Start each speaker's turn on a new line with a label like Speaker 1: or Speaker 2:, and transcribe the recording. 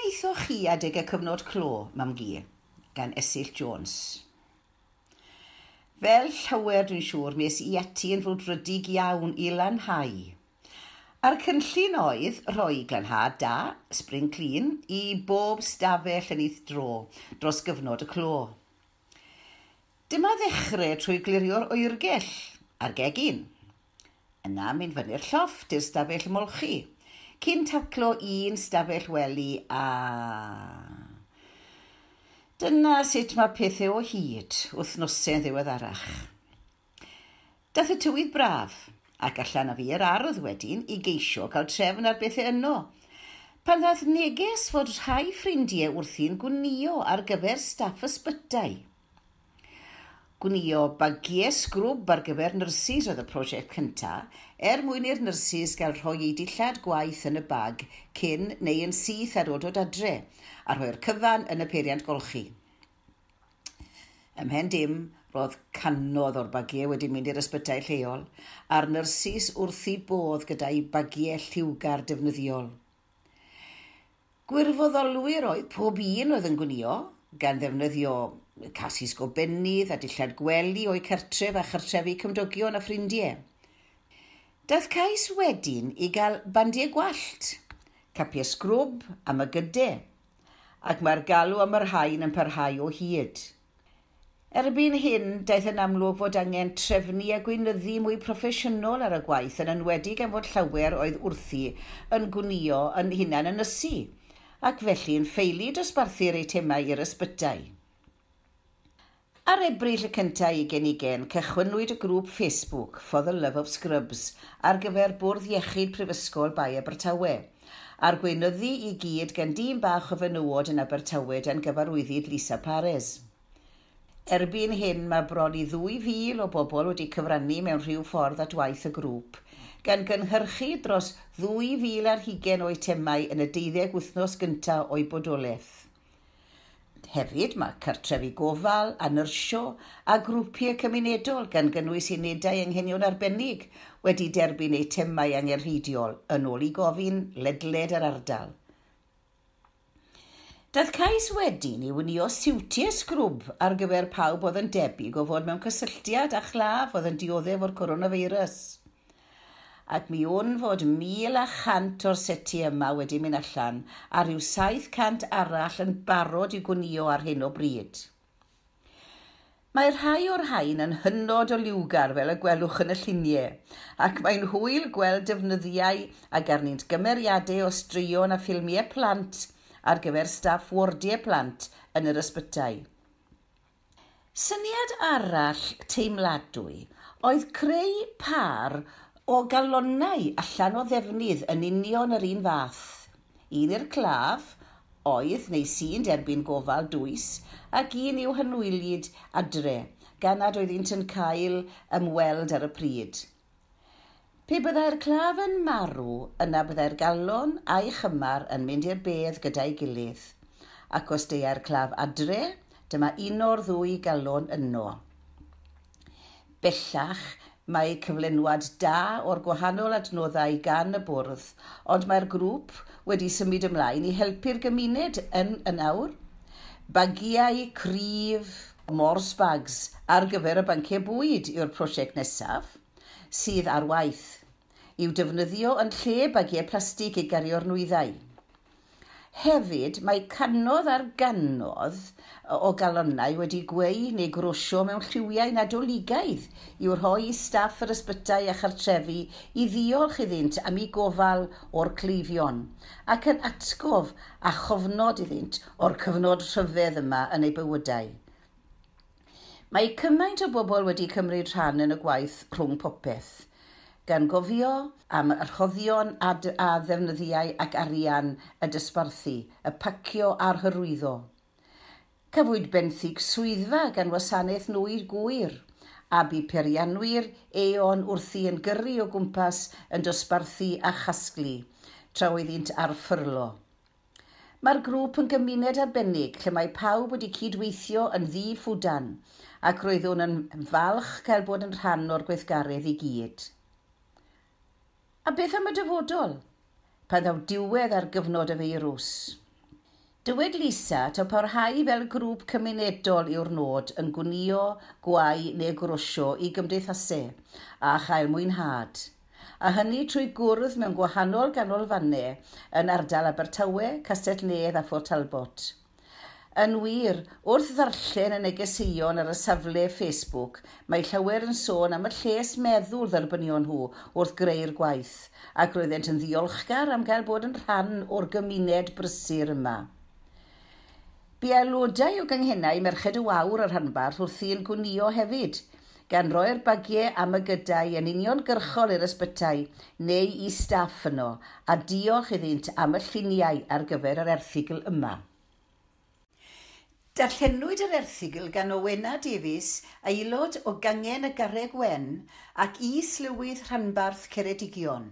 Speaker 1: wnaethoch chi adeg y cyfnod clo, mam gi, gan Esyll Jones? Fel llawer dwi'n siŵr, mes i ati yn fod rydig iawn i lanhau. A'r cynllun oedd rhoi glanhad da, spring clean, i bob stafell yn eith dro dros gyfnod y clo. Dyma ddechrau trwy glirio'r oergell a'r gegin. Yna mynd fyny'r llofft i'r stafell molchi cyn taclo un stafell weli a... Dyna sut mae pethau o hyd wythnosau'n ddiweddarach. Dath y tywydd braf, ac allan a fi yr ardd wedyn i geisio cael trefn ar bethau yno. Pan ddath neges fod rhai ffrindiau wrthi'n gwnio ar gyfer staff ysbytau – gwnio bagiau sgrwb ar gyfer nyrsys oedd y prosiect cyntaf, er mwyn i'r nyrsys gael rhoi ei dillad gwaith yn y bag cyn neu yn syth ar ôl dod adre, a rhoi'r cyfan yn y peiriant golchi. Ymhen dim, roedd canodd o'r bagiau wedi mynd i'r ysbytau lleol, a'r nyrsys wrthi bodd gyda'i bagiau lliwgar defnyddiol. Gwirfoddolwyr oedd pob un oedd yn gwnio, gan ddefnyddio casus gobennydd a dillad gwely o'i cartref a chartrefu cymdogion a ffrindiau. Daeth cais wedyn i gael bandiau gwallt, capiau sgrwb am y gydau, ac mae'r galw am yr hain yn parhau o hyd. Erbyn hyn, daeth yn amlwg fod angen trefnu a gweinyddu mwy proffesiynol ar y gwaith yn enwedig am fod llawer oedd wrthi yn gwnio yn hunan yn ysu ac felly yn ffeili dosbarthu'r eitemau i'r ysbytau. Ar ebryll y cyntaf 2020, cychwynnwyd y grŵp Facebook For the Love of Scrubs ar gyfer Bwrdd Iechyd Prifysgol Bae Abertawe, a'r gweinyddu i gyd gan dîm bach o fenywod yn Abertawe dan gyfarwyddyd Lisa Pares. Erbyn hyn mae bron i 2,000 o bobl wedi cyfrannu mewn rhyw ffordd at waith y grŵp, gan gynhyrchu dros 2,000 ar hugen o'i temau yn y deuddeg wythnos gyntaf o'i bodolaeth. Hefyd mae cartrefi gofal, anyrsio a grwpiau cymunedol gan gynnwys unedau anghenion arbennig wedi derbyn eu temau angerhidiol yn ôl i gofyn ledled yr ardal. Daeth cais wedyn i wynio siwtiau sgrwb ar gyfer pawb oedd yn debyg o fod mewn cysylltiad a chlaf oedd yn dioddef o'r coronavirus ac mi o'n fod 1,100 o'r seti yma wedi mynd allan a rhyw 700 arall yn barod i gwnio ar hyn o bryd. Mae rhai o'r hain yn hynod o liwgar fel y gwelwch yn y lluniau, ac mae'n hwyl gweld defnyddiau a garnint gymeriadau o straeon a ffilmiau plant ar gyfer staff wardiau plant yn yr ysbytau. Syniad arall teimladwy oedd creu par o galonnau allan o ddefnydd yn union yr un fath. Un i'r claf, oedd neu sy'n derbyn gofal dwys, ac un i'w hynwylid adre, gan nad oedd un yn cael ymweld ar y pryd. Pe byddai'r claf yn marw, yna byddai'r galon a'i chymar yn mynd i'r bedd gyda'i gilydd. Ac os deia'r claf adre, dyma un o'r ddwy galon yno. Bellach, Mae cyflenwad da o'r gwahanol adnoddau gan y bwrdd, ond mae'r grŵp wedi symud ymlaen i helpu'r gymuned yn y nawr. Bagiau cryf, mors bags ar gyfer y banciau bwyd yw'r prosiect nesaf sydd ar waith i'w defnyddio yn lle bagiau plastig i gario'r nwyddau. Hefyd, mae canodd ar ganodd o galonnau wedi gweu neu grwsio mewn lliwiau nadoligaidd i'w rhoi i staff yr ysbytau a chartrefi i ddiolch iddynt am ei gofal o'r cleifion ac yn atgof a chofnod iddynt o'r cyfnod rhyfedd yma yn ei bywydau. Mae cymaint o bobl wedi cymryd rhan yn y gwaith rhwng popeth – gan gofio am archoddion a, a ddefnyddiau ac arian y dysbarthu, y pacio a'r hyrwyddo. Cyfwyd benthyg swyddfa gan wasanaeth nwy gwir a bu perianwyr eon wrthi yn gyrru o gwmpas yn dosbarthu a chasglu, tra oeddynt ar ffyrlo. Mae'r grŵp yn gymuned arbennig lle mae pawb wedi cydweithio yn ddi ffwdan ac roeddwn yn falch cael bod yn rhan o'r gweithgaredd i gyd. A beth am y dyfodol? Pan ddaw diwedd ar gyfnod y feirws. Dywed Lisa to parhau fel grŵp cymunedol yw'r nod yn gwnio, gwau neu grwsio i gymdeithasau a chael mwynhad. A hynny trwy gwrdd mewn gwahanol ganolfannau yn ardal Abertawe, Castellnedd a Fort Talbot – Yn wir, wrth ddarllen y negeseuon ar y safle Facebook, mae llawer yn sôn am y lles meddwl dderbynion nhw wrth greu'r gwaith, ac roeddent yn ddiolchgar am gael bod yn rhan o'r gymuned brysur yma. Bu aelodau o gynghennau Merched y Wawr ar hanbarth wrth i'n gwnio hefyd, gan roi'r bagiau am y gydau yn uniongyrchol i'r ysbytau neu i staff yno, a diolch iddynt am y lluniau ar gyfer yr erthigl yma. Darllenwyd yr erthigl gan Owena Davies, aelod o Gangen y Garreg Wen ac is-lywydd rhanbarth Ceredigion.